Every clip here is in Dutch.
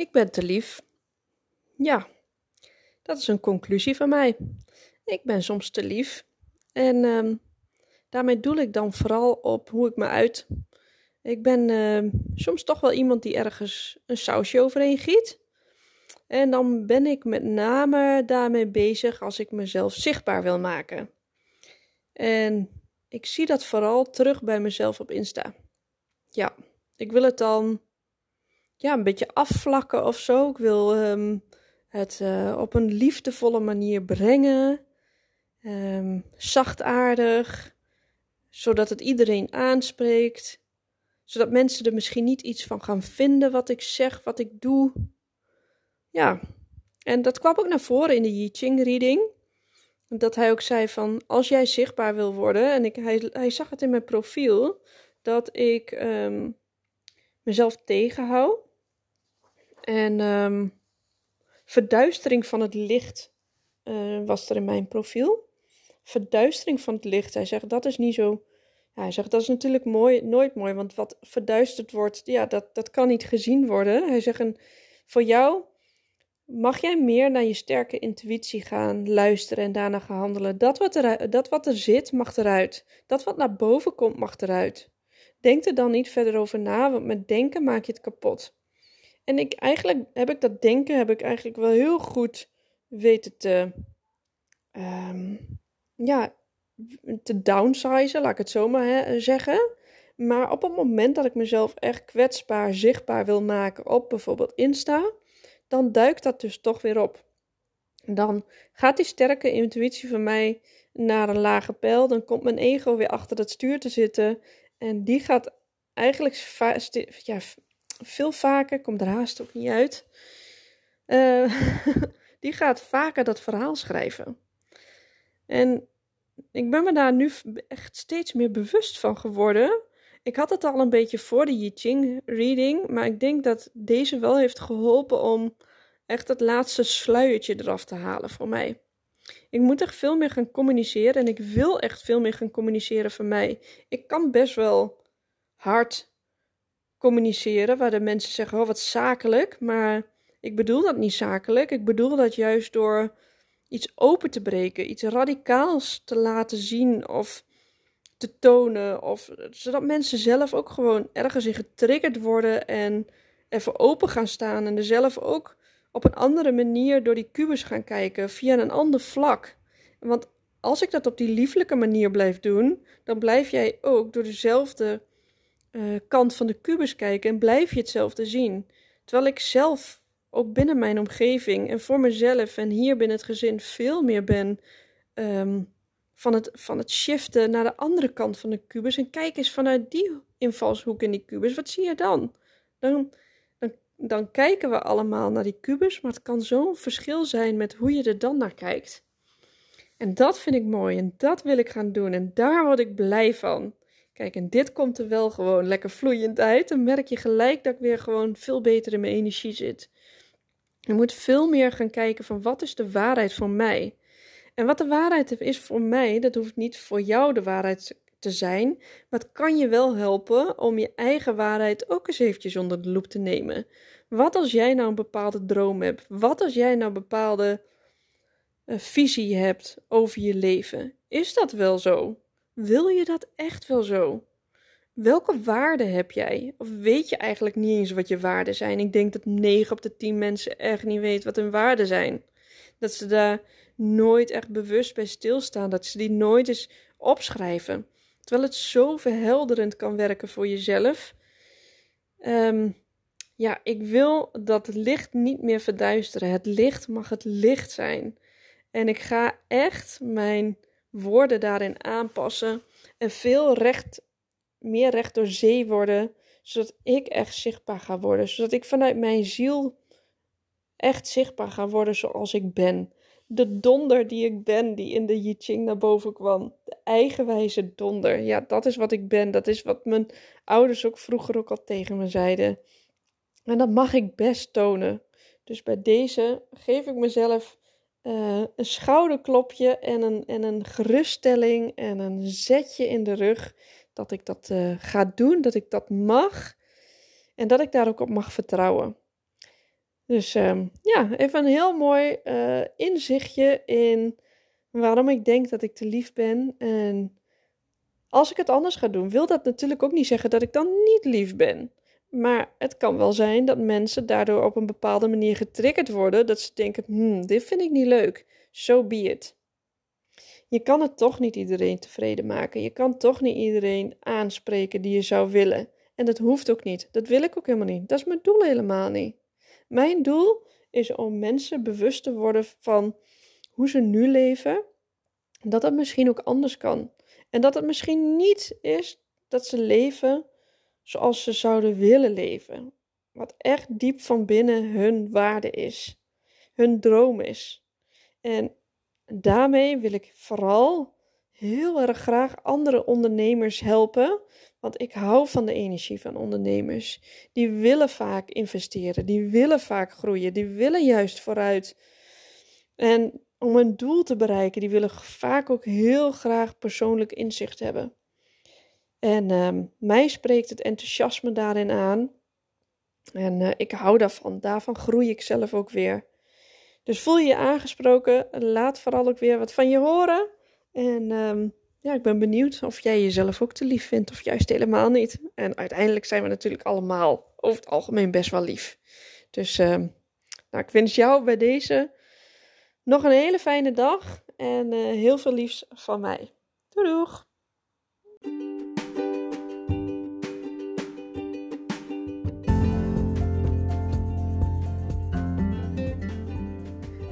Ik ben te lief. Ja, dat is een conclusie van mij. Ik ben soms te lief. En ehm, daarmee doel ik dan vooral op hoe ik me uit. Ik ben ehm, soms toch wel iemand die ergens een sausje overheen giet. En dan ben ik met name daarmee bezig als ik mezelf zichtbaar wil maken. En ik zie dat vooral terug bij mezelf op Insta. Ja, ik wil het dan ja, een beetje afvlakken of zo. Ik wil ehm, het uh, op een liefdevolle manier brengen. Um, zachtaardig. Zodat het iedereen aanspreekt. Zodat mensen er misschien niet iets van gaan vinden wat ik zeg, wat ik doe. Ja, en dat kwam ook naar voren in de I Ching reading. Dat hij ook zei van, als jij zichtbaar wil worden, en ik, hij, hij zag het in mijn profiel, dat ik um, mezelf tegenhoud. En um, verduistering van het licht uh, was er in mijn profiel. Verduistering van het licht. Hij zegt dat is niet zo. Hij zegt dat is natuurlijk mooi, nooit mooi, want wat verduisterd wordt, ja, dat, dat kan niet gezien worden. Hij zegt een, voor jou mag jij meer naar je sterke intuïtie gaan luisteren en daarna gaan handelen. Dat wat, er, dat wat er zit, mag eruit. Dat wat naar boven komt, mag eruit. Denk er dan niet verder over na, want met denken maak je het kapot. En ik, eigenlijk heb ik dat denken heb ik eigenlijk wel heel goed weten te, um, ja, te downsizen, laat ik het zo maar hè, zeggen. Maar op het moment dat ik mezelf echt kwetsbaar, zichtbaar wil maken op bijvoorbeeld Insta, dan duikt dat dus toch weer op. Dan gaat die sterke intuïtie van mij naar een lage pijl. Dan komt mijn ego weer achter het stuur te zitten. En die gaat eigenlijk ja, veel vaker, komt er haast ook niet uit. Uh, die gaat vaker dat verhaal schrijven. En ik ben me daar nu echt steeds meer bewust van geworden. Ik had het al een beetje voor de I Ching reading, maar ik denk dat deze wel heeft geholpen om echt het laatste sluiertje eraf te halen voor mij. Ik moet echt veel meer gaan communiceren en ik wil echt veel meer gaan communiceren voor mij. Ik kan best wel hard communiceren, waar de mensen zeggen: Oh, wat zakelijk. Maar ik bedoel dat niet zakelijk. Ik bedoel dat juist door iets open te breken, iets radicaals te laten zien of te tonen. Of, zodat mensen zelf ook gewoon ergens in getriggerd worden en even open gaan staan. En er zelf ook op een andere manier door die kubus gaan kijken, via een ander vlak. Want als ik dat op die lieflijke manier blijf doen, dan blijf jij ook door dezelfde uh, kant van de kubus kijken en blijf je hetzelfde zien. Terwijl ik zelf ook binnen mijn omgeving en voor mezelf en hier binnen het gezin veel meer ben um, van, het, van het shiften naar de andere kant van de kubus. En kijk eens vanuit die invalshoek in die kubus, wat zie je dan? Dan, dan, dan kijken we allemaal naar die kubus, maar het kan zo'n verschil zijn met hoe je er dan naar kijkt. En dat vind ik mooi en dat wil ik gaan doen en daar word ik blij van. Kijk, en dit komt er wel gewoon lekker vloeiend uit. Dan merk je gelijk dat ik weer gewoon veel beter in mijn energie zit. Je moet veel meer gaan kijken van wat is de waarheid voor mij. En wat de waarheid is voor mij, dat hoeft niet voor jou de waarheid te zijn. Maar het kan je wel helpen om je eigen waarheid ook eens eventjes onder de loep te nemen. Wat als jij nou een bepaalde droom hebt? Wat als jij nou een bepaalde uh, visie hebt over je leven? Is dat wel zo? Wil je dat echt wel zo? Welke waarden heb jij? Of weet je eigenlijk niet eens wat je waarden zijn? Ik denk dat 9 op de 10 mensen echt niet weten wat hun waarden zijn. Dat ze daar nooit echt bewust bij stilstaan. Dat ze die nooit eens opschrijven. Terwijl het zo verhelderend kan werken voor jezelf. Um, ja, ik wil dat het licht niet meer verduisteren. Het licht mag het licht zijn. En ik ga echt mijn woorden daarin aanpassen en veel recht, meer recht door zee worden, zodat ik echt zichtbaar ga worden, zodat ik vanuit mijn ziel echt zichtbaar ga worden zoals ik ben. De donder die ik ben, die in de I Ching naar boven kwam. De eigenwijze donder. Ja, dat is wat ik ben. Dat is wat mijn ouders ook vroeger ook al tegen me zeiden. En dat mag ik best tonen. Dus bij deze geef ik mezelf uh, een schouderklopje en een, en een geruststelling en een zetje in de rug. Dat ik dat uh, ga doen, dat ik dat mag. En dat ik daar ook op mag vertrouwen. Dus um, ja, even een heel mooi uh, inzichtje in waarom ik denk dat ik te lief ben. En als ik het anders ga doen, wil dat natuurlijk ook niet zeggen dat ik dan niet lief ben. Maar het kan wel zijn dat mensen daardoor op een bepaalde manier getriggerd worden. Dat ze denken: hmm, dit vind ik niet leuk. So be it. Je kan het toch niet iedereen tevreden maken. Je kan toch niet iedereen aanspreken die je zou willen. En dat hoeft ook niet. Dat wil ik ook helemaal niet. Dat is mijn doel helemaal niet. Mijn doel is om mensen bewust te worden van hoe ze nu leven. Dat het misschien ook anders kan. En dat het misschien niet is dat ze leven zoals ze zouden willen leven. Wat echt diep van binnen hun waarde is, hun droom is. En daarmee wil ik vooral heel erg graag andere ondernemers helpen. Want ik hou van de energie van ondernemers. Die willen vaak investeren, die willen vaak groeien, die willen juist vooruit. En om een doel te bereiken, die willen vaak ook heel graag persoonlijk inzicht hebben. En uh, mij spreekt het enthousiasme daarin aan. En uh, ik hou daarvan. Daarvan groei ik zelf ook weer. Dus voel je je aangesproken. Laat vooral ook weer wat van je horen. En um, ja, ik ben benieuwd of jij jezelf ook te lief vindt of juist helemaal niet. En uiteindelijk zijn we natuurlijk allemaal over het algemeen best wel lief. Dus uh, nou, ik wens jou bij deze nog een hele fijne dag en uh, heel veel liefs van mij. Doei doeg!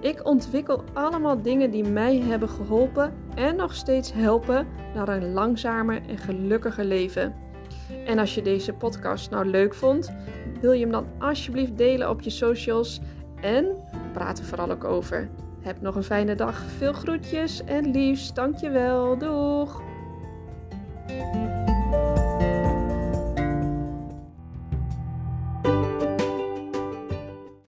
Ik ontwikkel allemaal dingen die mij hebben geholpen en nog steeds helpen naar een langzamer en gelukkiger leven. En als je deze podcast nou leuk vond, wil je hem dan alsjeblieft delen op je socials en praat er vooral ook over. Heb nog een fijne dag. Veel groetjes en liefst. Dankjewel. Doeg!